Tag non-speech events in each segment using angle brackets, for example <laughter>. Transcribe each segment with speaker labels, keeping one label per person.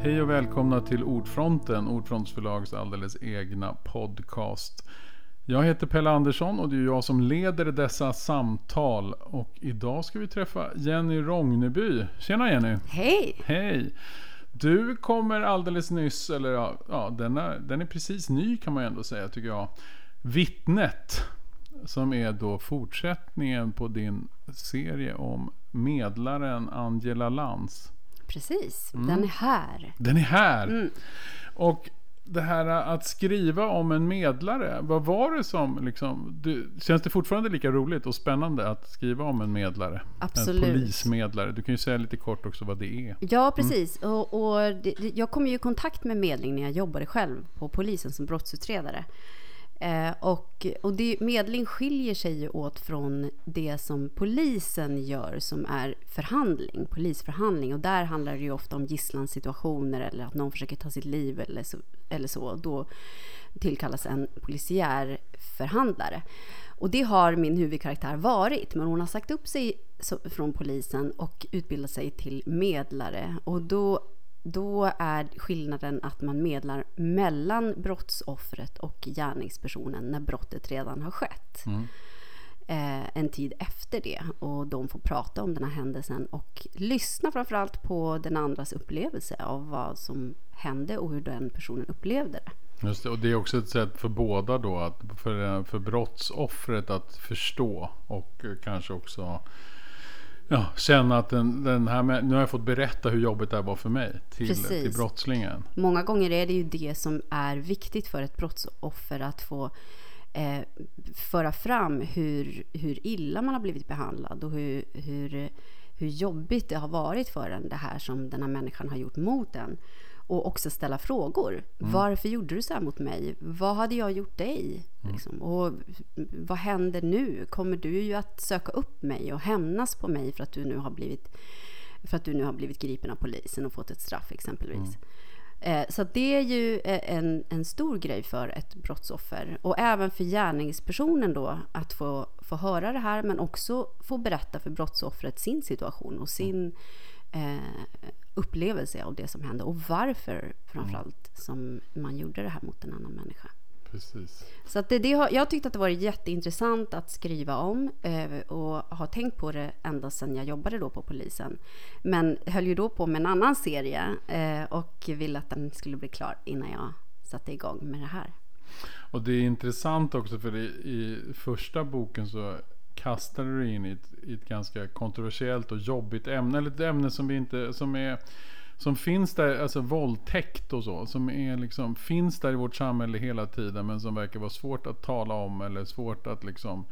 Speaker 1: Hej och välkomna till Ordfronten, Ordfronts förlags alldeles egna podcast. Jag heter Pelle Andersson och det är jag som leder dessa samtal. Och idag ska vi träffa Jenny Rogneby. Tjena Jenny!
Speaker 2: Hej!
Speaker 1: Hej! Du kommer alldeles nyss, eller ja, ja den, är, den är precis ny kan man ju ändå säga tycker jag. Vittnet, som är då fortsättningen på din serie om medlaren Angela Lantz.
Speaker 2: Precis, mm. den är här.
Speaker 1: Den är här! Mm. Och det här att skriva om en medlare, vad var det som liksom, du, känns det fortfarande lika roligt och spännande att skriva om en medlare?
Speaker 2: Absolut.
Speaker 1: En polismedlare. Du kan ju säga lite kort också vad det är.
Speaker 2: Ja, mm. precis. Mm. Och, och det, jag kom ju i kontakt med medling när jag jobbade själv på polisen som brottsutredare. Eh, och och det, medling skiljer sig ju åt från det som polisen gör som är förhandling, polisförhandling. Och där handlar det ju ofta om gisslansituationer eller att någon försöker ta sitt liv eller så. Eller så. Då tillkallas en polisiär förhandlare. Och det har min huvudkaraktär varit, men hon har sagt upp sig från polisen och utbildat sig till medlare. Och då då är skillnaden att man medlar mellan brottsoffret och gärningspersonen när brottet redan har skett. Mm. Eh, en tid efter det och de får prata om den här händelsen och lyssna framförallt på den andras upplevelse av vad som hände och hur den personen upplevde det.
Speaker 1: Just det, och det är också ett sätt för båda då, att för, för brottsoffret att förstå och kanske också ja, känna att den, den här, nu har jag fått berätta hur jobbigt det var för mig till, till brottslingen.
Speaker 2: Många gånger är det ju det som är viktigt för ett brottsoffer att få eh, föra fram hur, hur illa man har blivit behandlad och hur, hur, hur jobbigt det har varit för en, det här som den här människan har gjort mot en och också ställa frågor. Mm. Varför gjorde du så här mot mig? Vad hade jag gjort dig? Mm. Liksom. Och vad händer nu? Kommer du ju att söka upp mig och hämnas på mig för att du nu har blivit för att du nu har blivit gripen av polisen och fått ett straff exempelvis. Mm. Så det är ju en, en stor grej för ett brottsoffer och även för gärningspersonen då att få, få höra det här men också få berätta för brottsoffret sin situation och sin eh, upplevelse av det som hände och varför framförallt som man gjorde det här mot en annan människa.
Speaker 1: Precis.
Speaker 2: Så att det, det har, jag tyckte att det var jätteintressant att skriva om eh, och har tänkt på det ända sedan jag jobbade då på polisen. Men höll ju då på med en annan serie eh, och ville att den skulle bli klar innan jag satte igång med det här.
Speaker 1: Och det är intressant också för i, i första boken så kastade du in i ett, i ett ganska kontroversiellt och jobbigt ämne. Eller ett ämne som vi inte, som är som finns där, alltså våldtäkt och så, som är liksom, finns där i vårt samhälle hela tiden men som verkar vara svårt att tala om eller svårt att liksom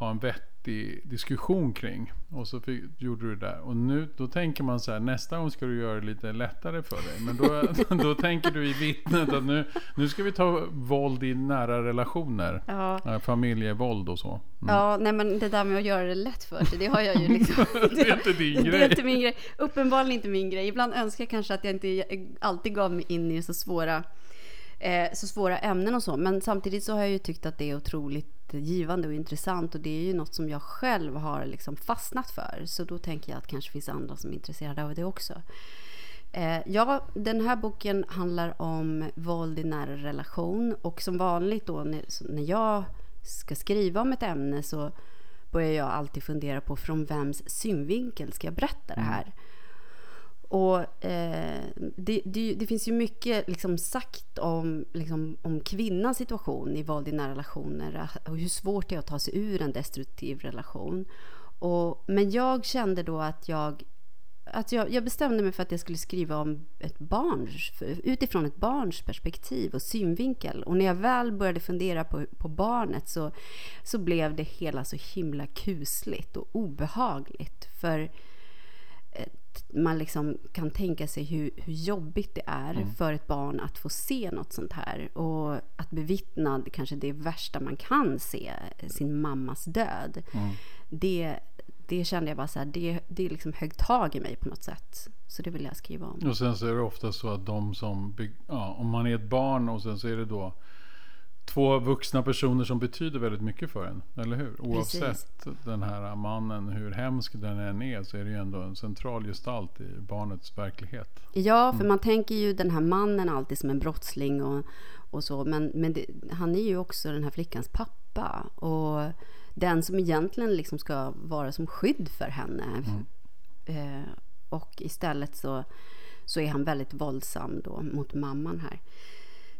Speaker 1: ha en vettig diskussion kring. Och så fick, gjorde du det där. Och nu, då tänker man så här, nästa gång ska du göra det lite lättare för dig. Men då, <laughs> då tänker du i vittnet att nu, nu ska vi ta våld i nära relationer. Ja. Familjevåld och så.
Speaker 2: Mm. Ja, nej men det där med att göra det lätt för sig, det har jag ju <laughs> liksom...
Speaker 1: det är inte din grej. <laughs>
Speaker 2: Det är inte min grej. Uppenbarligen inte min grej. Ibland önskar jag kanske att jag inte alltid gav mig in i så svåra eh, så svåra ämnen och så. Men samtidigt så har jag ju tyckt att det är otroligt givande och intressant och det är ju något som jag själv har liksom fastnat för. Så då tänker jag att det kanske finns andra som är intresserade av det också. Eh, ja, den här boken handlar om våld i nära relation och som vanligt då när jag ska skriva om ett ämne så börjar jag alltid fundera på från vems synvinkel ska jag berätta det mm. här. Och eh, det, det, det, finns ju mycket liksom sagt om, liksom, om kvinnans situation i våld i nära relationer och hur svårt det är att ta sig ur en destruktiv relation. Och, men jag kände då att jag att jag, jag, bestämde mig för att jag skulle skriva om ett barns, utifrån ett barns perspektiv och synvinkel. Och när jag väl började fundera på, på barnet så, så blev det hela så himla kusligt och obehagligt. För man liksom kan tänka sig hur, hur jobbigt det är mm. för ett barn att få se något sånt här. Och att bevittna kanske det värsta man kan se, sin mammas död. Mm. Det, det kände jag bara så här, det, det liksom högg tag i mig på något sätt. Så det vill jag skriva om.
Speaker 1: Och sen så är det ofta så att de som, ja, om man är ett barn och sen så är det då två vuxna personer som betyder väldigt mycket för en. Eller hur? Oavsett
Speaker 2: Precis.
Speaker 1: den här mannen, hur hemsk den än är, så är det ju ändå en central gestalt i barnets verklighet.
Speaker 2: Ja, för man tänker ju den här mannen alltid som en brottsling och, och så. Men, men det, han är ju också den här flickans pappa. Och den som egentligen liksom ska vara som skydd för henne. Eh, och istället så, så är han väldigt våldsam då mot mamman här.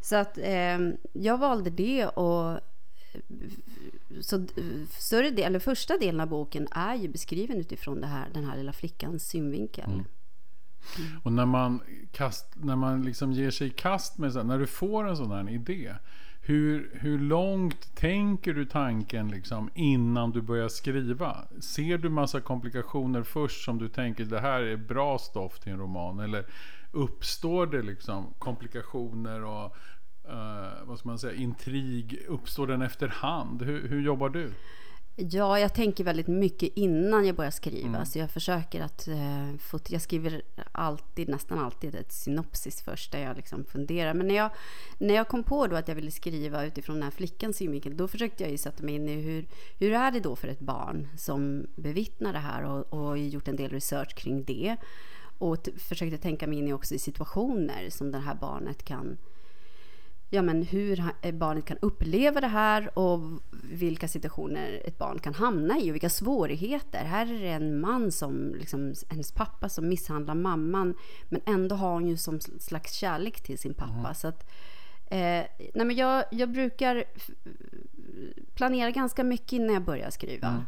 Speaker 2: Så att eh, jag valde det och så större del, eller första delen av boken är ju beskriven utifrån det här, den här lilla flickans synvinkel. Mm.
Speaker 1: Och när man, kast, när man liksom ger sig i kast med, så- när du får en sån här idé. Hur, hur långt tänker du tanken liksom innan du börjar skriva? Ser du massa komplikationer först som du tänker det här är bra stoff till en roman? Eller uppstår det liksom komplikationer och eh, vad ska man säga, intrig? Uppstår den efterhand? Hur, hur jobbar du?
Speaker 2: Ja, jag tänker väldigt mycket innan jag börjar skriva. Så jag försöker att eh, få... Jag skriver alltid, nästan alltid ett synopsis först, där jag liksom funderar. Men när jag, när jag kom på då att jag ville skriva utifrån den här flickans synvinkel, då försökte jag ju sätta mig in i hur, hur är det då för ett barn som bevittnar det här och, och gjort en del research kring det. Och försökte tänka mig in i också i situationer som det här barnet kan ja, men hur eh, barnet kan uppleva det här och vilka situationer ett barn kan hamna i och vilka svårigheter. Här är det en man som, liksom, hennes pappa som misshandlar mamman men ändå har hon ju som slags kärlek till sin pappa. Så att, eh, nej men jag, jag brukar planera ganska mycket innan jag börjar skriva.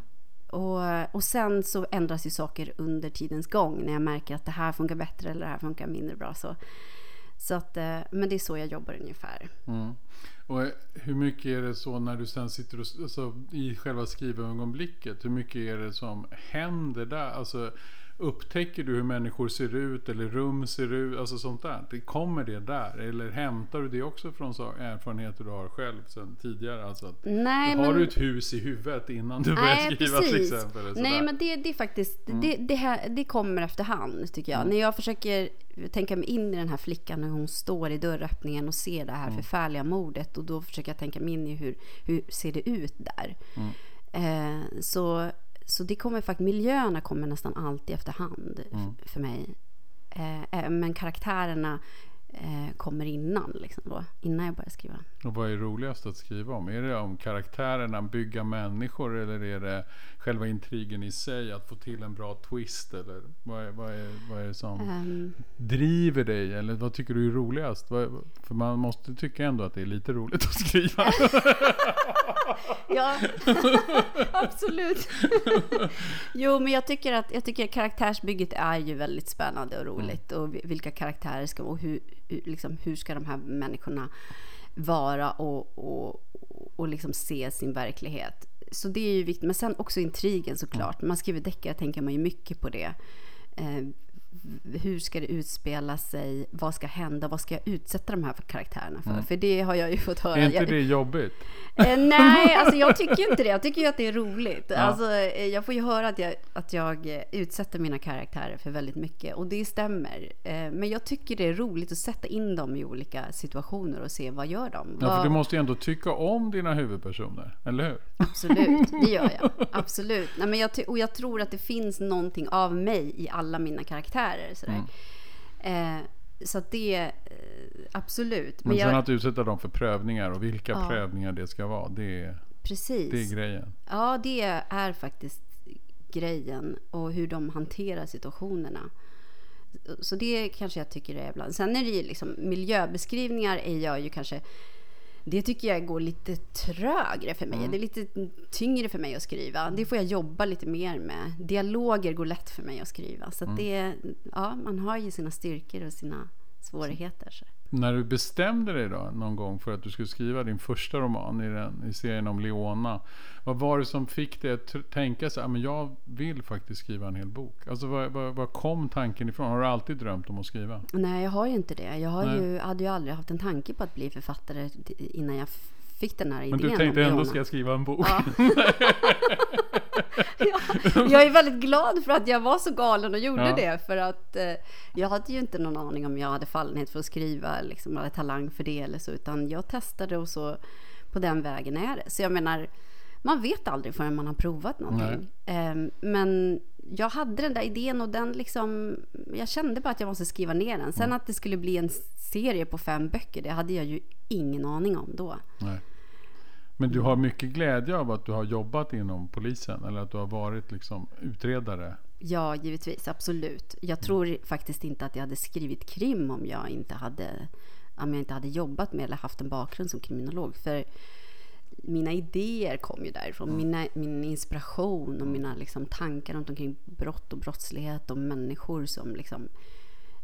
Speaker 2: Och, och sen så ändras ju saker under tidens gång när jag märker att det här funkar bättre eller det här funkar mindre bra. Så, så att, eh, men det är så jag jobbar ungefär.
Speaker 1: Mm. Och eh, hur mycket är det så när du sen sitter och, alltså, i själva skrivögonblicket? Hur mycket är det som händer där? Alltså, upptäcker du hur människor ser ut eller rum ser ut? Alltså sånt där. Kommer det där? Eller hämtar du det också från så erfarenheter du har själv sedan tidigare? Alltså, att,
Speaker 2: Nej,
Speaker 1: har
Speaker 2: men...
Speaker 1: du ett hus i huvudet innan du börjar skriva till
Speaker 2: precis.
Speaker 1: exempel? eller
Speaker 2: Nej, men det, det är faktiskt, det, det, här, det kommer efterhand tycker jag. När jag försöker tänka mig in i den här flickan när hon står i dörröppningen och ser det här förfärliga mordet och då försöker jag tänka mig in i hur, hur ser det ut där. Eh, så, så det kommer faktiskt, miljöerna kommer nästan alltid efterhand f- för mig. Eh, eh, men karaktärerna eh, kommer innan, liksom då, innan jag börjar skriva.
Speaker 1: Och vad är roligast att skriva om? Är det om karaktärerna, bygga människor eller är det själva intrigen i sig, att få till en bra twist? Eller vad är, vad är, vad är det som
Speaker 2: Ehm,
Speaker 1: driver dig? Eller vad tycker du är roligast? För man måste tycka ändå att det är lite roligt att skriva. <laughs>
Speaker 2: Ja, <laughs> absolut. jo, men jag tycker att jag tycker att karaktärsbygget är ju väldigt spännande och roligt. Och vi- vilka karaktärer ska och hur, liksom, hur ska de här människorna vara och, och, och liksom se sin verklighet. Så det är ju viktigt. Men sen också intrigen såklart. När man skriver deckare tänker man ju mycket på det. Hur ska det utspela sig? Vad ska hända? Vad ska jag utsätta de här karaktärerna för? För det har jag ju fått höra.
Speaker 1: är inte det jobbigt?
Speaker 2: Eh, <laughs> nej, alltså jag tycker inte det. Jag tycker ju att det är roligt.
Speaker 1: Ja.
Speaker 2: Alltså, eh, jag får ju höra att jag, att jag eh, utsätter mina karaktärer för väldigt mycket. Och det stämmer. Eh, men jag tycker det är roligt att sätta in dem i olika situationer och se vad gör de?
Speaker 1: Ja, för du måste ju ändå tycka om dina huvudpersoner, eller hur?
Speaker 2: Absolut, det gör jag. <laughs> Absolut. Nej, men jag och jag tror att det finns någonting av mig i alla mina karaktärer. Sådär.
Speaker 1: Mm.
Speaker 2: Eh, så att det, eh, absolut.
Speaker 1: Men,
Speaker 2: Men
Speaker 1: sen
Speaker 2: jag,
Speaker 1: att utsätta dem för prövningar och vilka
Speaker 2: Ja.
Speaker 1: prövningar det ska vara, det är,
Speaker 2: precis.
Speaker 1: det är grejen.
Speaker 2: Ja, det är faktiskt grejen och hur de hanterar situationerna. Så det kanske jag tycker är ibland. Sen är det ju liksom miljöbeskrivningar är jag ju kanske det tycker jag går lite trögre för mig. Det är lite tyngre för mig att skriva. Det får jag jobba lite mer med. Dialoger går lätt för mig att skriva. Så att det, ja, man har ju sina styrkor och sina svårigheter. Så.
Speaker 1: När du bestämde dig då någon gång för att du skulle skriva din första roman i, den, i serien om Leona. Vad var det som fick dig att tänka så här, men jag vill faktiskt skriva en hel bok? Alltså var, var, var kom tanken ifrån? Har du alltid drömt om att skriva?
Speaker 2: Nej, jag har ju inte det. Jag har
Speaker 1: Nej.
Speaker 2: ju, hade ju aldrig haft en tanke på att bli författare innan jag fick den här idén.
Speaker 1: Men du tänkte ändå, ska jag skriva en bok?
Speaker 2: Ja. <laughs> ja, jag är väldigt glad för att jag var så galen och gjorde
Speaker 1: Ja.
Speaker 2: det. För att eh, jag hade ju inte någon aning om jag hade fallenhet för att skriva, liksom, eller talang för det eller så. Utan jag testade och så på den vägen är det. Så jag menar, man vet aldrig förrän man har provat någonting. Eh, men jag hade den där idén och den liksom, jag kände bara att jag måste skriva ner den. Sen att det skulle bli en serie på fem böcker, det hade jag ju ingen aning om då.
Speaker 1: Nej. Men du har mycket glädje av att du har jobbat inom polisen eller att du har varit liksom utredare?
Speaker 2: Ja, givetvis. Absolut. Jag tror faktiskt inte att jag hade skrivit krim om jag inte hade, om jag inte hade jobbat med eller haft en bakgrund som kriminolog. För mina idéer kom ju därifrån. Mina, min inspiration och mina liksom, tankar runt omkring brott och brottslighet och människor som liksom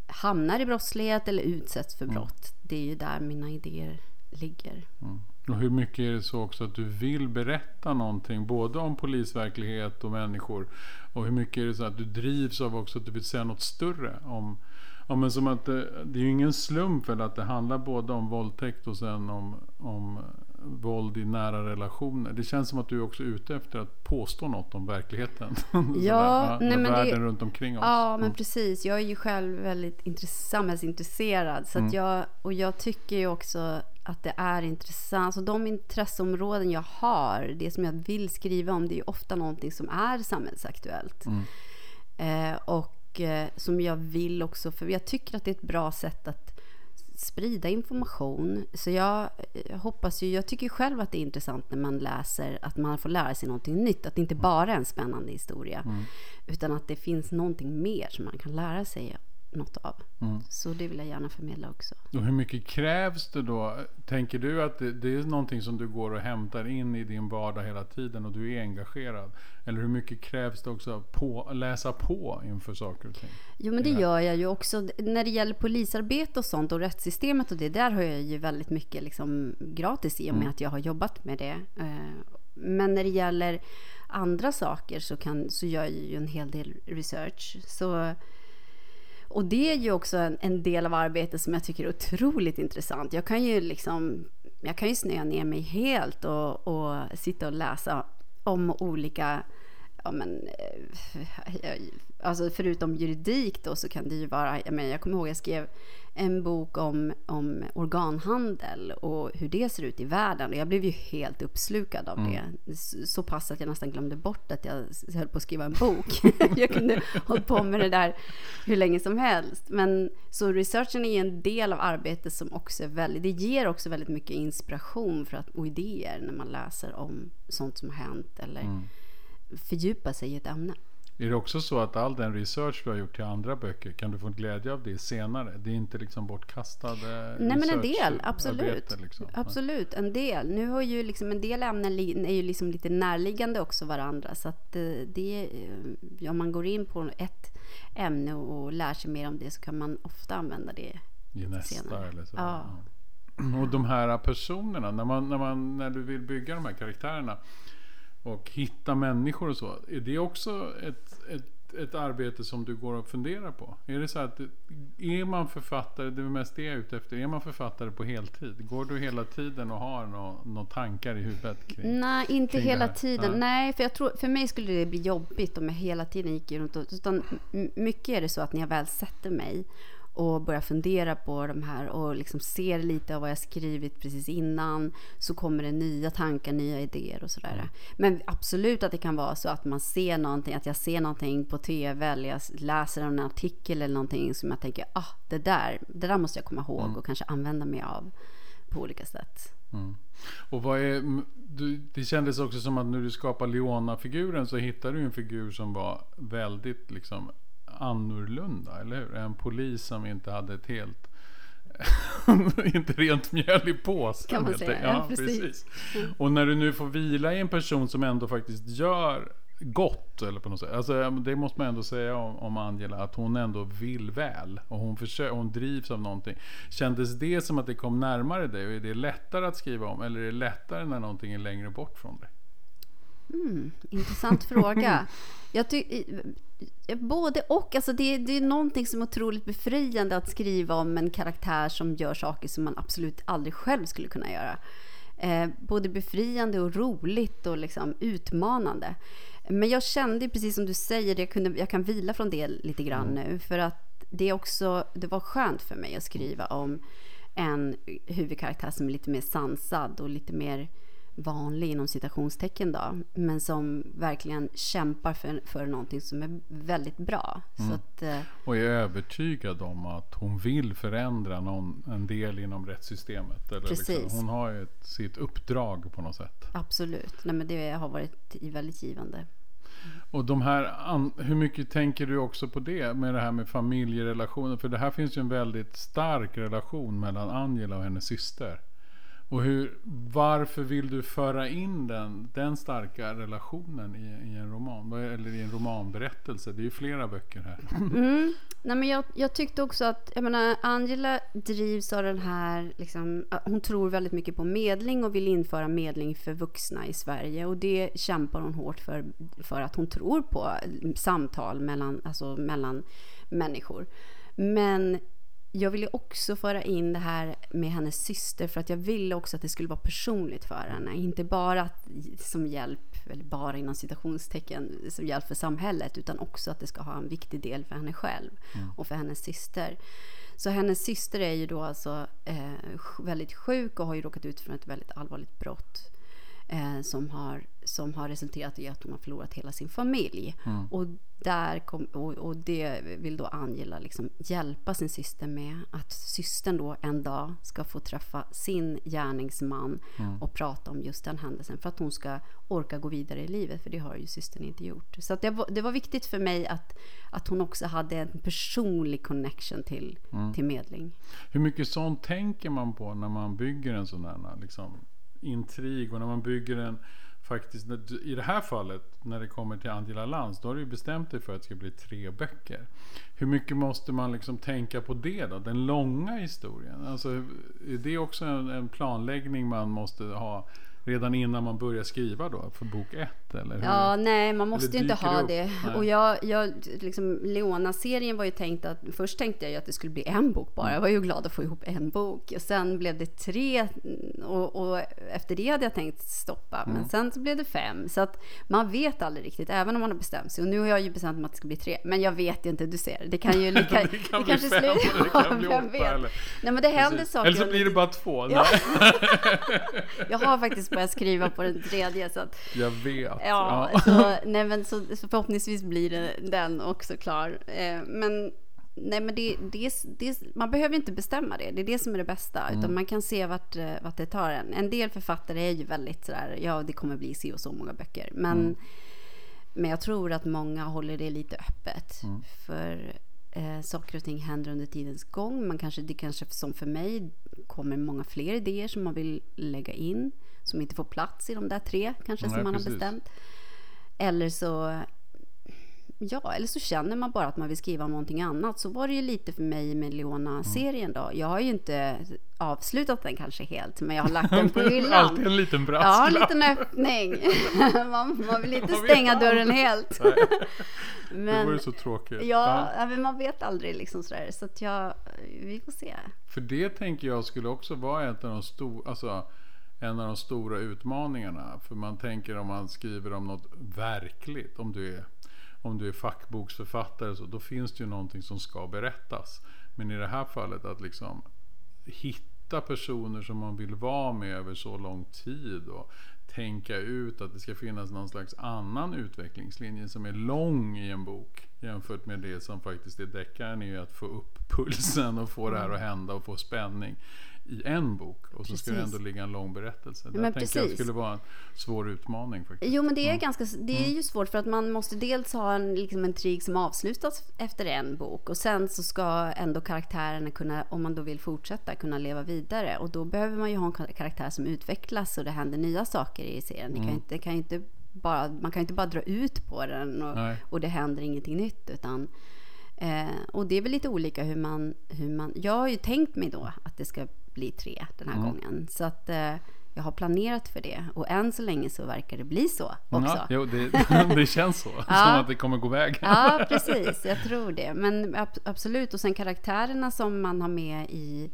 Speaker 2: hamnar i brottslighet eller utsätts för brott. Det är ju där mina idéer ligger.
Speaker 1: Mm. Och hur mycket är det så också att du vill berätta någonting både om polisverklighet och människor? Och hur mycket är det så att du drivs av också att du vill säga något större? Om, ja, men som att det, det är ju ingen slump väl att det handlar både om våldtäkt och sen om, om våld i nära relationer. Det känns som att du är också ute efter att påstå något om verkligheten. <laughs>
Speaker 2: Ja, nej, men
Speaker 1: världen
Speaker 2: det,
Speaker 1: runt omkring oss.
Speaker 2: Ja, men
Speaker 1: Mm.
Speaker 2: precis. Jag är ju själv väldigt intress- samhällsintresserad. Så
Speaker 1: Mm.
Speaker 2: jag, och jag tycker ju också att det är intressant. Så de intresseområden jag har, det som jag vill skriva om, det är ju ofta någonting som är samhällsaktuellt.
Speaker 1: Mm.
Speaker 2: Eh, och eh, som jag vill också, för jag tycker att det är ett bra sätt att sprida information. Så jag eh, hoppas ju, jag tycker själv att det är intressant när man läser, att man får lära sig någonting nytt. Att det inte bara är en spännande historia, utan att det finns någonting mer som man kan lära sig något av.
Speaker 1: Mm.
Speaker 2: Så det vill jag gärna förmedla också.
Speaker 1: Och hur mycket krävs det då? Tänker du att det, det är någonting som du går och hämtar in i din vardag hela tiden och du är engagerad? Eller hur mycket krävs det också att på, läsa på inför saker och ting?
Speaker 2: Jo, men det gör jag ju också. När det gäller polisarbete och sånt och rättssystemet och det, där har jag ju väldigt mycket liksom gratis i och med
Speaker 1: Mm.
Speaker 2: att jag har jobbat med det. Eh, Men när det gäller andra saker så, kan, så gör jag ju en hel del research. Så, och det är ju också en, en del av arbetet som jag tycker är otroligt intressant. Jag kan ju liksom, jag kan ju snöa ner mig helt och, och sitta och läsa om olika ja, men, eh, alltså förutom juridik då så kan det ju vara, jag, menar, jag kommer ihåg jag skrev en bok om, om organhandel och hur det ser ut i världen och jag blev ju helt uppslukad av det. Så, pass att jag nästan glömde bort att jag höll på att skriva en bok. <laughs> jag kunde hållit på med det där hur länge som helst. Men så researchen är en del av arbetet som också är väldigt, det ger också väldigt mycket inspiration för att, och idéer när man läser om sånt som har hänt eller fördjupa sig i ett ämne.
Speaker 1: Är det också så att all den research du har gjort till andra böcker kan du få glädje av det senare? Det är inte liksom bortkastade
Speaker 2: Nej men en del, absolut.
Speaker 1: Liksom.
Speaker 2: Absolut, en del. Nu har ju liksom en del ämnen är ju liksom lite närliggande också varandra. Så att eh, det, eh, om man går in på ett ämne och lär sig mer om det så kan man ofta använda det.
Speaker 1: I nästa
Speaker 2: senare.
Speaker 1: eller så.
Speaker 2: Ja.
Speaker 1: Och de här personerna, när, man, när, man, när du vill bygga de här karaktärerna och hitta människor och så. Är det också ett, ett, ett arbete som du går och funderar på? Är det så att är man författare, det är mest det jag är ute efter, är man författare på heltid? Går du hela tiden och har några nå tankar i huvudet kring?
Speaker 2: Nej, inte
Speaker 1: kring
Speaker 2: hela tiden.
Speaker 1: Nej.
Speaker 2: Nej, för jag tror, för mig skulle det bli jobbigt om jag hela tiden gick runt och... Utan mycket är det så att när jag väl sätter mig och börjar fundera på de här och liksom ser lite av vad jag skrivit precis innan så kommer det nya tankar, nya idéer och sådär.
Speaker 1: Mm.
Speaker 2: Men absolut att det kan vara så att man ser någonting, att jag ser någonting på TV eller jag läser en artikel eller någonting som jag tänker, ah, det där, det där måste jag komma ihåg
Speaker 1: Mm.
Speaker 2: och kanske använda mig av på olika sätt.
Speaker 1: Mm. Och vad är, du, det kändes också som att när du skapade Leona-figuren så hittade du en figur som var väldigt liksom annorlunda, eller hur? En polis som inte hade ett helt <laughs> inte rent mjöl i påsen.
Speaker 2: Kan man säga. Ja, precis.
Speaker 1: Och när du nu får vila i en person som ändå faktiskt gör gott, eller på något sätt. Alltså, det måste man ändå säga om, om Angela, att hon ändå vill väl. Och hon, försöker, hon drivs av någonting. Kändes det som att det kom närmare dig? Och är det lättare att skriva om? Eller är det lättare när någonting är längre bort från dig?
Speaker 2: Mm, intressant fråga. <laughs> Jag ty- både och. Alltså det, det är någonting som är otroligt befriande att skriva om en karaktär som gör saker som man absolut aldrig själv skulle kunna göra. Eh, både befriande och roligt och liksom utmanande. Men jag kände precis som du säger, jag, kunde, jag kan vila från det lite grann nu. För att det, också, det var skönt för mig att skriva om en huvudkaraktär som är lite mer sansad och lite mer vanlig inom citationstecken då, men som verkligen kämpar för, för någonting som är väldigt bra. Mm. Så att, eh,
Speaker 1: och är övertygad om att hon vill förändra någon, en del inom rättssystemet. Eller
Speaker 2: Precis.
Speaker 1: Liksom, hon har ju ett, sitt uppdrag på något sätt.
Speaker 2: Absolut, Nej, men det har varit väldigt givande.
Speaker 1: Och de här, hur mycket tänker du också på det med det här med familjerelationer? För det här finns ju en väldigt stark relation mellan Angela och hennes syster. Och hur, varför vill du föra in den, den starka relationen i, i en roman? Eller i en romanberättelse? Det är ju flera böcker här.
Speaker 2: Mm. Nej, men jag, jag, tyckte också att, jag menar, Angela drivs av den här, liksom, hon tror väldigt mycket på medling och vill införa medling för vuxna i Sverige. Och det kämpar hon hårt för, för att hon tror på mm, samtal mellan, alltså mellan människor. Men jag ville också föra in det här med hennes syster för att jag ville också att det skulle vara personligt för henne. Inte bara som hjälp, eller bara inom citationstecken, som hjälp för samhället utan också att det ska ha en viktig del för henne själv mm. och för hennes syster. Så hennes syster är ju då alltså eh, väldigt sjuk och har ju råkat ut för ett väldigt allvarligt brott eh, som, har, som har resulterat i att hon har förlorat hela sin familj. Mm. Och, där kom, och, och, det vill då Angela liksom hjälpa sin syster med. Att systern då en dag ska få träffa sin gärningsman mm. och prata om just den händelsen. För att hon ska orka gå vidare i livet, för det har ju systern inte gjort. Så det var, det, var, viktigt för mig att, att hon också hade en personlig connection till, mm. till medling.
Speaker 1: Hur mycket sånt tänker man på när man bygger en sån här liksom, intrig och när man bygger en faktiskt, i det här fallet när det kommer till Angela Lantz, då har du ju bestämt dig för att det ska bli tre böcker. Hur mycket måste man liksom tänka på det då? Den långa historien. Alltså, är det också en, en planläggning man måste ha redan innan man börjar skriva då för bok ett? Eller hur?
Speaker 2: Ja, nej, man måste ju inte ha det. Nej. Och jag, jag liksom, Leona-serien var ju tänkt att, först tänkte jag ju att det skulle bli en bok bara. Jag var ju glad att få ihop en bok. Och sen blev det tre och, och efter det hade jag tänkt stoppa. Men mm. sen så blev det fem. Så att man vet aldrig riktigt, även om man har bestämt sig. Och nu har jag ju bestämt mig att det ska bli tre. Men jag vet inte, du ser. Det kan ju... <laughs> Det, kan,
Speaker 1: det, kan det kanske fem, slutar. Det kan bli <laughs> åtta eller...
Speaker 2: Nej, men det händer saker.
Speaker 1: Eller så blir det bara två. <laughs>
Speaker 2: Ja. jag har faktiskt börjat skriva på den tredje. Så att,
Speaker 1: jag vet.
Speaker 2: Ja, ja. Så, nej, men så, så, förhoppningsvis blir det den också klar. Eh, men Nej, men det, det, det, man behöver inte bestämma det. Det är det som är det bästa. Mm. Utan man kan se vart, eh, vart det tar en. En del författare är ju väldigt sådär, ja det kommer bli si och så många böcker. Men, mm. men jag tror att många håller det lite öppet. Mm. För eh, saker och ting händer under tidens gång. Man kanske, det kanske som för mig kommer många fler idéer som man vill lägga in. Som inte får plats i de där tre kanske Nej, som man precis. har bestämt. Eller så Ja, eller så känner man bara att man vill skriva om någonting annat. Så var det ju lite för mig med Leona-serien då. Jag har ju inte avslutat den kanske helt, men jag har lagt den på <laughs> hyllan.
Speaker 1: Alltid en liten brasklapp.
Speaker 2: Ja, en liten öppning. <laughs> man, man vill inte stänga dörren helt. <laughs>
Speaker 1: men, det vore så tråkigt.
Speaker 2: Ja, ja, men man vet aldrig liksom sådär. Så att jag, vi får se.
Speaker 1: För det tänker jag skulle också vara ett av de stora, alltså en av de stora utmaningarna. För man tänker om man skriver om något verkligt, om du är om du är fackboksförfattare så då finns det ju någonting som ska berättas. Men i det här fallet att liksom hitta personer som man vill vara med över så lång tid och tänka ut att det ska finnas någon slags annan utvecklingslinje som är lång i en bok jämfört med det som faktiskt är deckaren är ju att få upp pulsen och få det här att hända och få spänning i en bok och så ska det ändå ligga en lång berättelse. Det tänker jag skulle vara en svår utmaning. Faktiskt.
Speaker 2: Jo, men det är, mm. ganska, det är mm. ju svårt för att man måste dels ha en, liksom en trig som avslutas efter en bok och sen så ska ändå karaktärerna kunna, om man då vill fortsätta, kunna leva vidare och då behöver man ju ha en karaktär som utvecklas och det händer nya saker i serien. Mm. Det kan inte, det kan inte bara, man kan inte bara dra ut på den och, och det händer ingenting nytt utan Eh, och det är väl lite olika hur man, hur man... Jag har ju tänkt mig då att det ska bli tre den här mm. gången. Så att eh, jag har planerat för det. Och än så länge så verkar det bli så också. Ja,
Speaker 1: jo, det, <laughs> det känns så. <laughs> ja. Som att det kommer gå vägen.
Speaker 2: ja, precis. Jag tror det. Men absolut. Och sen karaktärerna som man har med i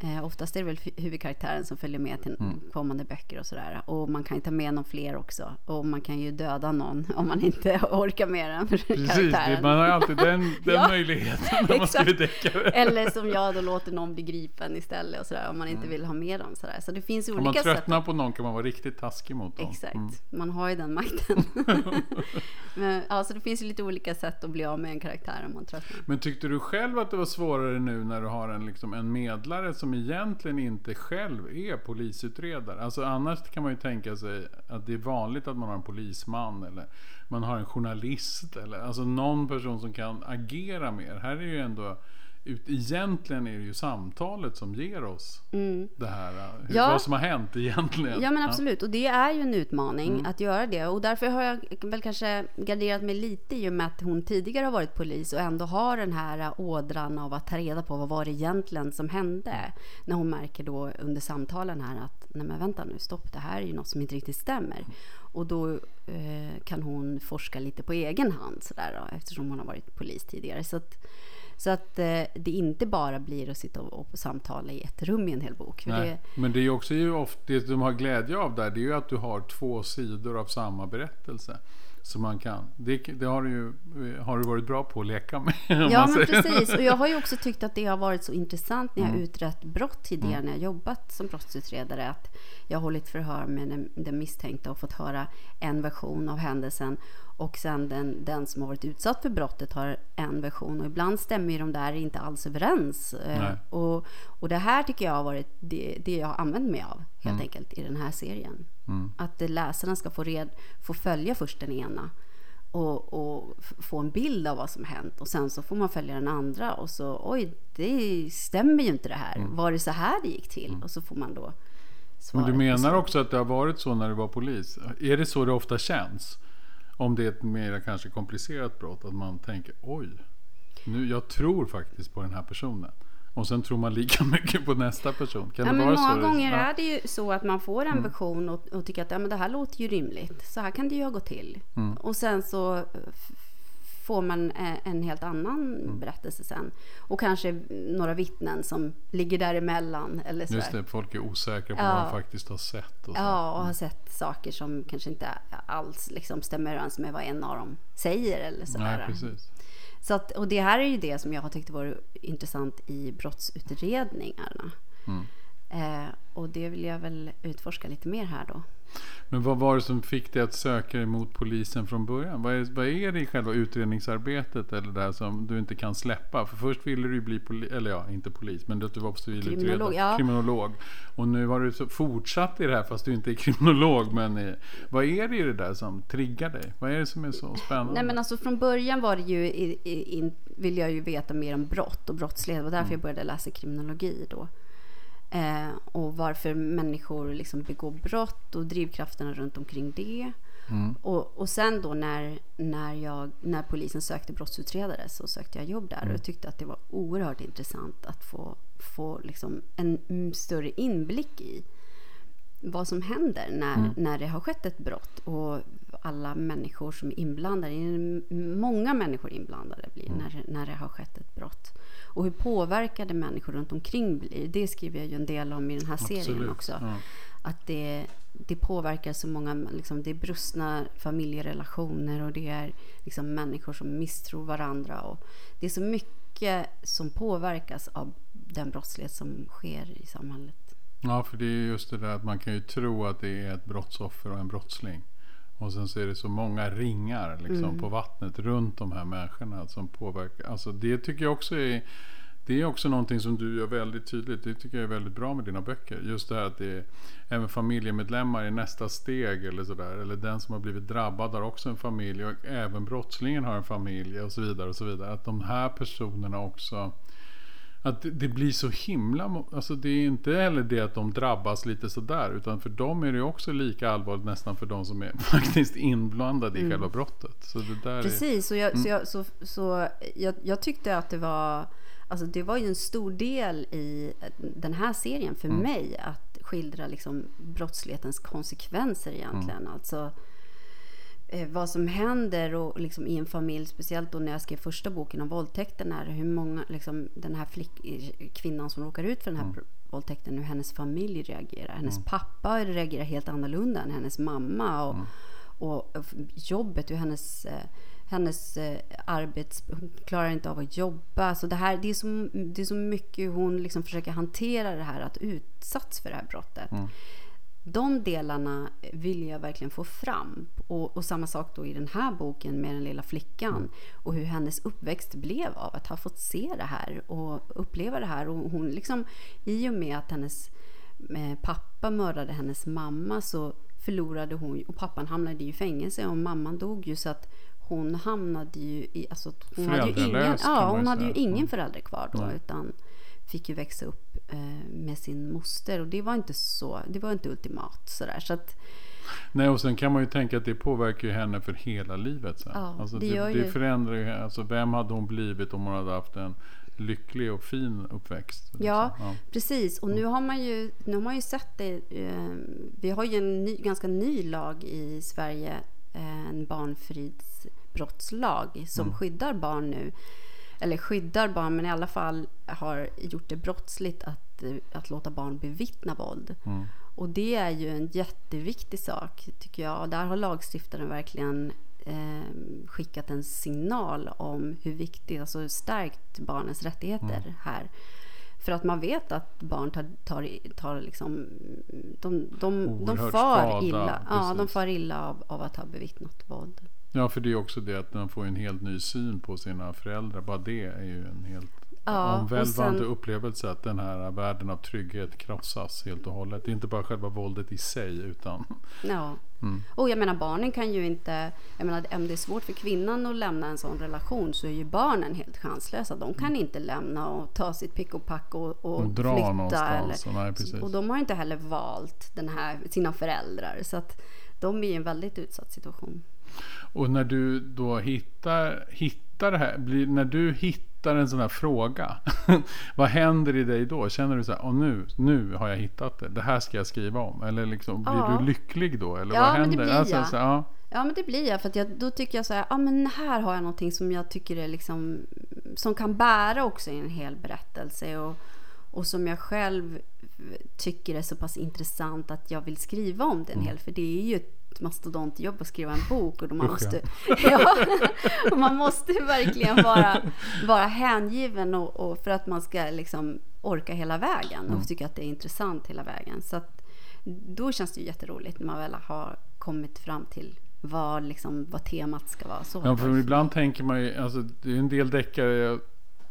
Speaker 2: Eh, oftast är det väl hu- huvudkaraktären som följer med till
Speaker 1: Mm.
Speaker 2: kommande böcker och sådär. Och man kan ju ta med någon fler också. Och man kan ju döda någon <laughs> om man inte <laughs> orkar med den
Speaker 1: Precis,
Speaker 2: karaktären.
Speaker 1: man har alltid den, <laughs> den
Speaker 2: Ja,
Speaker 1: möjligheten när man skriver deckare.
Speaker 2: Eller som jag då låter någon bli gripen istället och sådär om man inte vill ha med dem sådär. Så det finns ju
Speaker 1: Mm. Om man
Speaker 2: olika sätt.
Speaker 1: tröttnar på någon kan man vara riktigt taskig mot dem.
Speaker 2: Exakt,
Speaker 1: Mm.
Speaker 2: man har ju den makten. Men, ja, så det finns ju lite olika sätt att bli av med en karaktär om man tröttnar.
Speaker 1: Men tyckte du själv att det var svårare nu när du har en, liksom, en medlare som som egentligen inte själv är polisutredare? Alltså annars kan man ju tänka sig att det är vanligt att man har en polisman eller man har en journalist eller alltså någon person som kan agera mer. Här är ju ändå ut, egentligen är det ju samtalet som ger oss det här. Hur,
Speaker 2: Ja.
Speaker 1: Vad som har hänt egentligen.
Speaker 2: Ja men absolut, och det är ju en utmaning
Speaker 1: Mm.
Speaker 2: att göra det. Och därför har jag väl kanske garderat mig lite i och med att hon tidigare har varit polis och ändå har den här ådran av att ta reda på vad var det egentligen som hände. När hon märker då under samtalen här att nej men vänta nu, stopp, det här är ju något som inte riktigt stämmer. Och då eh, kan hon forska lite på egen hand sådär då, eftersom hon har varit polis tidigare. Så att, så att eh, det inte bara blir att sitta och, och samtala i ett rum i en hel bok. Det,
Speaker 1: men det är också ju ofta, det de har glädje av där, det är ju att du har två sidor av samma berättelse. Så man kan, det, det har, du ju, har du varit bra på att leka med. <laughs>
Speaker 2: Ja, men precis. Och jag har ju också tyckt att det har varit så intressant när jag
Speaker 1: Mm.
Speaker 2: utrett brott tidigare, när jag jobbat som brottsutredare, att jag har hållit förhör med den, den misstänkta och fått höra en version av händelsen och sen den, den som har varit utsatt för brottet har en version och ibland stämmer ju de där inte alls överens. Eh,
Speaker 1: Nej.
Speaker 2: Och, och det här tycker jag har varit det, det jag har använt mig av helt enkelt i den här serien.
Speaker 1: Mm.
Speaker 2: Att läsarna ska få, red, få följa först den ena och, och få en bild av vad som hänt och sen så får man följa den andra och så oj, det stämmer ju inte det här.
Speaker 1: Mm.
Speaker 2: Var det så här det gick till? Och så får man då
Speaker 1: Men du menar också att det har varit så när du var polis? Är det så det ofta känns? Om det är ett mer kanske komplicerat brott, att man tänker oj, nu, jag tror faktiskt på den här personen. Och sen tror man lika <laughs> mycket på nästa person. Kan
Speaker 2: Ja,
Speaker 1: det
Speaker 2: men
Speaker 1: vara
Speaker 2: många
Speaker 1: så?
Speaker 2: gånger
Speaker 1: ja. Mm.
Speaker 2: är det ju så att man får en version och, och tycker att ja, men det här låter ju rimligt. Så här kan det ju ha gått till.
Speaker 1: Mm.
Speaker 2: Och sen så f- får man eh, en helt annan
Speaker 1: Mm.
Speaker 2: berättelse sen. Och kanske några vittnen som ligger däremellan. Eller
Speaker 1: Just
Speaker 2: sådär.
Speaker 1: det, folk är osäkra på
Speaker 2: Ja.
Speaker 1: vad de faktiskt har sett. Och så.
Speaker 2: Ja, och har sett saker som kanske inte alls liksom stämmer överens med vad en av dem säger. Eller
Speaker 1: Nej,
Speaker 2: sådär.
Speaker 1: precis.
Speaker 2: Så att, och det här är ju det som jag har tyckt varit intressant i brottsutredningarna.
Speaker 1: Mm.
Speaker 2: Eh, och det vill jag väl utforska lite mer här då.
Speaker 1: Men vad var det som fick dig att söka dig mot polisen från början? Vad är, vad är det i själva utredningsarbetet eller det här som du inte kan släppa? För först ville du ju bli polis, eller ja, inte polis, men du var civilutredare.
Speaker 2: Kriminolog, ja.
Speaker 1: kriminolog. Och nu har du så fortsatt i det här fast du inte är kriminolog. Men eh, vad är det i det där som triggar dig? Vad är det som är så spännande?
Speaker 2: Nej men alltså från början var det ju, i, i, in, vill jag ju veta mer om brott och brottslighet. Det var därför jag började läsa kriminologi då. Eh, och varför människor liksom begår brott och drivkrafterna runt omkring det. Och, och sen då när, när, jag, när polisen sökte brottsutredare så sökte jag jobb där och jag tyckte att det var oerhört intressant att få, få liksom en mm, större inblick i vad som händer när, när det har skett ett brott och alla människor som är inblandade. Många människor inblandade blir när, när det har skett ett brott. Och hur påverkade människor runt omkring blir. Det skriver jag ju en del om i den här serien
Speaker 1: Absolut,
Speaker 2: också.
Speaker 1: ja.
Speaker 2: Att det, det påverkar så många, liksom, det är brustna familjerelationer och det är liksom människor som misstror varandra. Och det är så mycket som påverkas av den brottslighet som sker i samhället.
Speaker 1: Ja, för det är just det där att man kan ju tro att det är ett brottsoffer och en brottsling. Och sen så är det så många ringar liksom,
Speaker 2: Mm.
Speaker 1: på vattnet runt de här människorna som påverkar. Alltså det tycker jag också är det är också någonting som du gör väldigt tydligt. Det tycker jag är väldigt bra med dina böcker. Just det här att det är även familjemedlemmar i nästa steg eller sådär. Eller den som har blivit drabbad har också en familj och även brottslingen har en familj och så vidare. och så vidare. Att de här personerna också att det, blir så himla... Alltså det är inte heller det att de drabbas lite sådär. Utan för dem är det också lika allvarligt nästan för de som är <laughs> faktiskt inblandade i själva brottet. Så det där är...
Speaker 2: Precis, och jag,
Speaker 1: Mm.
Speaker 2: så jag, så, så jag, jag tyckte att det var, alltså det var ju en stor del i den här serien för
Speaker 1: Mm.
Speaker 2: mig att skildra liksom brottslighetens konsekvenser egentligen.
Speaker 1: Mm.
Speaker 2: Alltså eh, vad som händer och liksom i en familj, speciellt då när jag skrev första boken om våldtäkten, är hur många, liksom, den här flick, kvinnan som råkar ut för den här
Speaker 1: Mm.
Speaker 2: våldtäkten, hur hennes familj reagerar. Hennes
Speaker 1: Mm.
Speaker 2: pappa reagerar helt annorlunda än hennes mamma. Och,
Speaker 1: Mm.
Speaker 2: och jobbet, hur hennes, eh, hennes eh, arbets... Hon klarar inte av att jobba. Så det, här, det, är så, det är så mycket hon liksom försöker hantera det här att utsatts för det här brottet.
Speaker 1: Mm.
Speaker 2: De delarna vill jag verkligen få fram. Och, och samma sak då i den här boken med den lilla flickan. Och hur hennes uppväxt blev av att ha fått se det här och uppleva det här. Och hon liksom, i och med att hennes eh, pappa mördade hennes mamma så förlorade hon, och pappan hamnade i fängelse och mamman dog ju så att hon hamnade ju i, alltså hon hade ju ingen, ja, hon hade ju ingen
Speaker 1: Mm.
Speaker 2: förälder kvar då
Speaker 1: Nej.
Speaker 2: utan fick ju växa upp eh, med sin moster och det var inte så, det var inte ultimat sådär så att
Speaker 1: Nej, och sen kan man ju tänka att det påverkar ju henne för hela livet sen.
Speaker 2: Ja,
Speaker 1: alltså,
Speaker 2: det
Speaker 1: det, det förändrar ju, alltså vem hade hon blivit om hon hade haft en lycklig och fin uppväxt? liksom?
Speaker 2: Ja,
Speaker 1: ja.
Speaker 2: precis. Och nu har man ju, nu har man ju sett det. Eh, vi har ju en ny, ganska ny lag i Sverige, eh, en barnfridsbrottslag som skyddar barn nu. Eller skyddar barn, men i alla fall har gjort det brottsligt att, eh, att låta barn bevittna våld.
Speaker 1: Mm.
Speaker 2: Och det är ju en jätteviktig sak, tycker jag. Och där har lagstiftaren verkligen eh, skickat en signal om hur viktigt, alltså stärkt barnens rättigheter här. För att man vet att barn tar, tar, tar liksom, de, de, de far
Speaker 1: skada,
Speaker 2: illa. Ja, de far illa av, av att ha bevittnat våld.
Speaker 1: Ja, för det är också det att man får en helt ny syn på sina föräldrar. Bara det är ju en helt
Speaker 2: Ja,
Speaker 1: omvälvande
Speaker 2: sen-
Speaker 1: upplevelse att den här världen av trygghet krossas helt och hållet. Det är inte bara själva våldet i sig utan
Speaker 2: Ja.
Speaker 1: Mm.
Speaker 2: Och jag menar barnen kan ju inte, jag menar om det är svårt för kvinnan att lämna en sån relation så är ju barnen helt chanslösa. De kan inte lämna och ta sitt pick och pack och, och,
Speaker 1: Och Mm. dra
Speaker 2: flytta.
Speaker 1: någonstans.
Speaker 2: Eller,
Speaker 1: Nej,
Speaker 2: och de har inte heller valt den här, sina föräldrar. Så att de är i en väldigt utsatt situation.
Speaker 1: Och när du då hittar, hittar det här, blir, när du hittar en sån här fråga, <laughs> vad händer i dig då? Känner du så här, Åh, nu, nu har jag hittat det, det här ska jag skriva om? Eller liksom, blir
Speaker 2: Ja.
Speaker 1: du lycklig då? Eller
Speaker 2: Ja,
Speaker 1: vad
Speaker 2: men det
Speaker 1: händer?
Speaker 2: blir
Speaker 1: alltså,
Speaker 2: jag.
Speaker 1: så, ja.
Speaker 2: Ja men det blir jag för jag, då tycker jag så här, ja men här har jag någonting som jag tycker är liksom, som kan bära också i en hel berättelse och, och som jag själv tycker är så pass intressant att jag vill skriva om den hel, för det är ju ett mastodontjobb att skriva en bok och man
Speaker 1: Usch,
Speaker 2: måste, <laughs> ja, och man måste verkligen vara, vara hängiven och, och för att man ska liksom orka hela vägen och tycka att det är intressant hela vägen. Så att, då känns det ju jätteroligt när man väl har kommit fram till vad, liksom, vad temat ska vara. Så
Speaker 1: Ja, för ibland tänker man ju, alltså det är en del deckare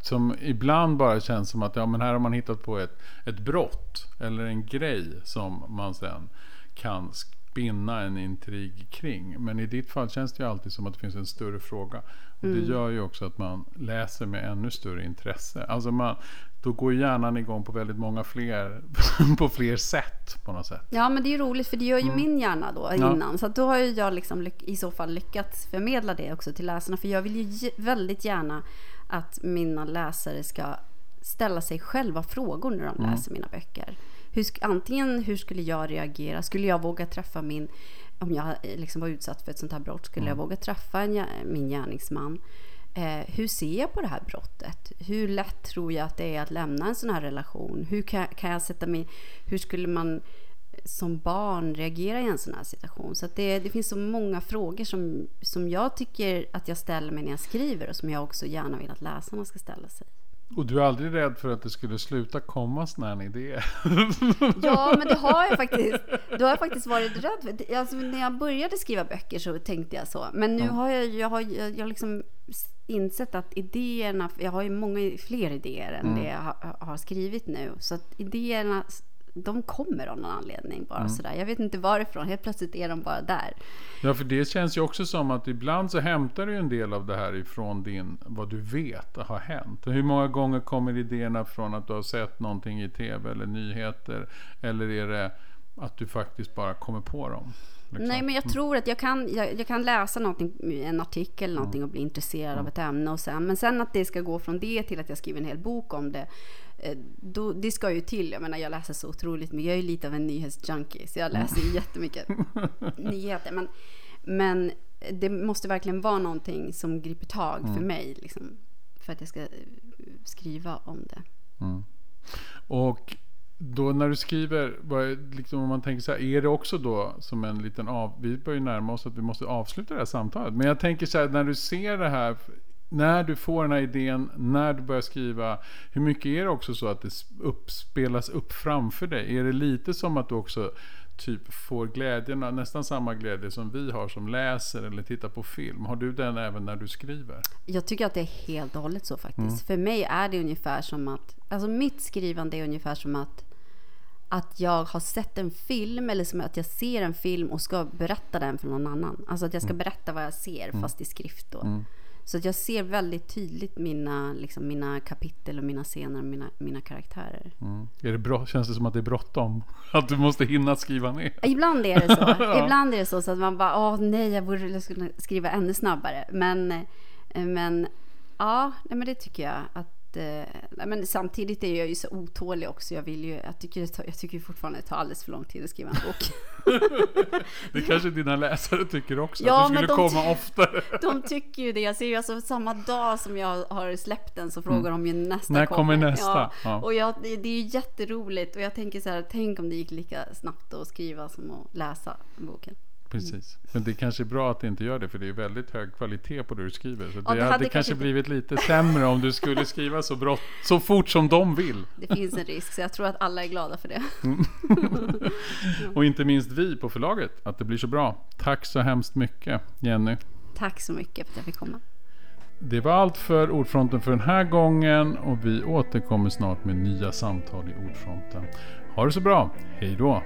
Speaker 1: som ibland bara känns som att ja, men här har man hittat på ett, ett brott eller en grej som man sen kan spinna en intrig kring. Men i ditt fall känns det ju alltid som att det finns en större fråga. Och
Speaker 2: Mm.
Speaker 1: Det gör ju också att man läser med ännu större intresse. Alltså man, då går hjärnan igång på väldigt många fler, <laughs> på fler sätt på något sätt.
Speaker 2: Ja, men det är roligt för det gör ju min hjärna då
Speaker 1: Mm. Ja.
Speaker 2: innan. Så då har jag liksom i så fall lyckats förmedla det också till läsarna. För jag vill ju väldigt gärna att mina läsare ska ställa sig själva frågor när de
Speaker 1: Mm.
Speaker 2: läser mina böcker. Hur, antingen hur skulle jag reagera? Skulle jag våga träffa min... Om jag eh, liksom var utsatt för ett sånt här brott, skulle
Speaker 1: Mm.
Speaker 2: jag våga träffa en, min gärningsman? Eh, hur ser jag på det här brottet? Hur lätt tror jag att det är att lämna en sån här relation? Hur kan, kan jag sätta mig... Hur skulle man som barn reagera i en sån här situation? Så det, det finns så många frågor som, som jag tycker att jag ställer mig när jag skriver och som jag också gärna vill att läsarna ska ställa sig.
Speaker 1: Och du är aldrig rädd för att det skulle sluta komma sådana här idéer? <laughs>
Speaker 2: Ja, men det har jag faktiskt. Då har jag faktiskt varit rädd för. det. Alltså, när jag började skriva böcker så tänkte jag så. Men nu har jag, jag har, jag liksom insett att idéerna, jag har ju många fler idéer än det jag har, har skrivit nu. Så att idéerna, de kommer av någon anledning bara sådär. Jag vet inte varifrån, helt plötsligt är de bara där.
Speaker 1: Ja, för det känns ju också som att ibland så hämtar du en del av det här ifrån din, vad du vet har hänt. Hur många gånger kommer idéerna från att du har sett någonting i tv eller nyheter? Eller är det att du faktiskt bara kommer på dem? liksom?
Speaker 2: Nej, men jag tror att jag kan, jag, jag kan läsa någonting, en artikel eller någonting och bli intresserad av ett ämne och sen, men sen att det ska gå från det till att jag skriver en hel bok om det, då, det ska ju till. Jag menar, jag läser så otroligt mycket. Jag är ju lite av en nyhetsjunkie, så jag läser ju jättemycket <laughs> nyheter. Men, men det måste verkligen vara någonting som griper tag för mig, liksom, för att jag ska eh, skriva om det.
Speaker 1: Mm. Och då när du skriver, liksom om man tänker så här, är det också då som en liten av... Vi börjar närma oss att vi måste avsluta det här samtalet. Men jag tänker så här, när du ser det här, när du får den här idén, när du börjar skriva, hur mycket är det också så att det upp, spelas upp framför dig? Är det lite som att du också typ får glädjen, nästan samma glädje som vi har som läser eller tittar på film? Har du den även när du skriver?
Speaker 2: Jag tycker att det är helt och hållet så faktiskt. För mig är det ungefär som att, alltså mitt skrivande är ungefär som att att jag har sett en film eller som att jag ser en film och ska berätta den för någon annan. Alltså att jag ska berätta vad jag ser fast i skrift då. Så att jag ser väldigt tydligt mina, liksom, mina kapitel och mina scener och mina, mina karaktärer.
Speaker 1: Mm. Är det bra, känns det som att det är bråttom? <laughs> Att du måste hinna skriva ner?
Speaker 2: Ibland är det så. <laughs> Ibland är det så, så att man bara, åh nej, jag borde skriva ännu snabbare. Men, eh, men ja, nej, men det tycker jag att eh, men samtidigt är jag ju så otålig också. Jag, vill ju, jag, tycker det tar, jag tycker fortfarande det tar alldeles för lång tid att skriva en bok. <laughs>
Speaker 1: Det kanske dina läsare tycker också.
Speaker 2: Ja,
Speaker 1: att du skulle
Speaker 2: de
Speaker 1: komma oftare. <laughs>
Speaker 2: De tycker ju det. Jag ser ju alltså samma dag som jag har släppt den så frågar de ju nästa
Speaker 1: När kommer nästa?
Speaker 2: Ja.
Speaker 1: Ja.
Speaker 2: Och jag, det, det är ju jätteroligt och jag tänker så här, tänk om det gick lika snabbt att skriva som att läsa boken.
Speaker 1: Precis. Men det kanske är bra att det inte gör det, för det är väldigt hög kvalitet på det du skriver. Så det,
Speaker 2: det
Speaker 1: hade,
Speaker 2: hade
Speaker 1: kanske
Speaker 2: kanske-
Speaker 1: blivit lite sämre om du skulle skriva så, brott, så fort som de vill.
Speaker 2: Det finns en risk så jag tror att alla är glada för det. <laughs>
Speaker 1: Och inte minst vi på förlaget, att det blir så bra. Tack så hemskt mycket, Jenny.
Speaker 2: Tack så mycket för att jag fick komma.
Speaker 1: Det var allt för Ordfronten för den här gången och vi återkommer snart med nya samtal i Ordfronten. Ha det så bra, hej då!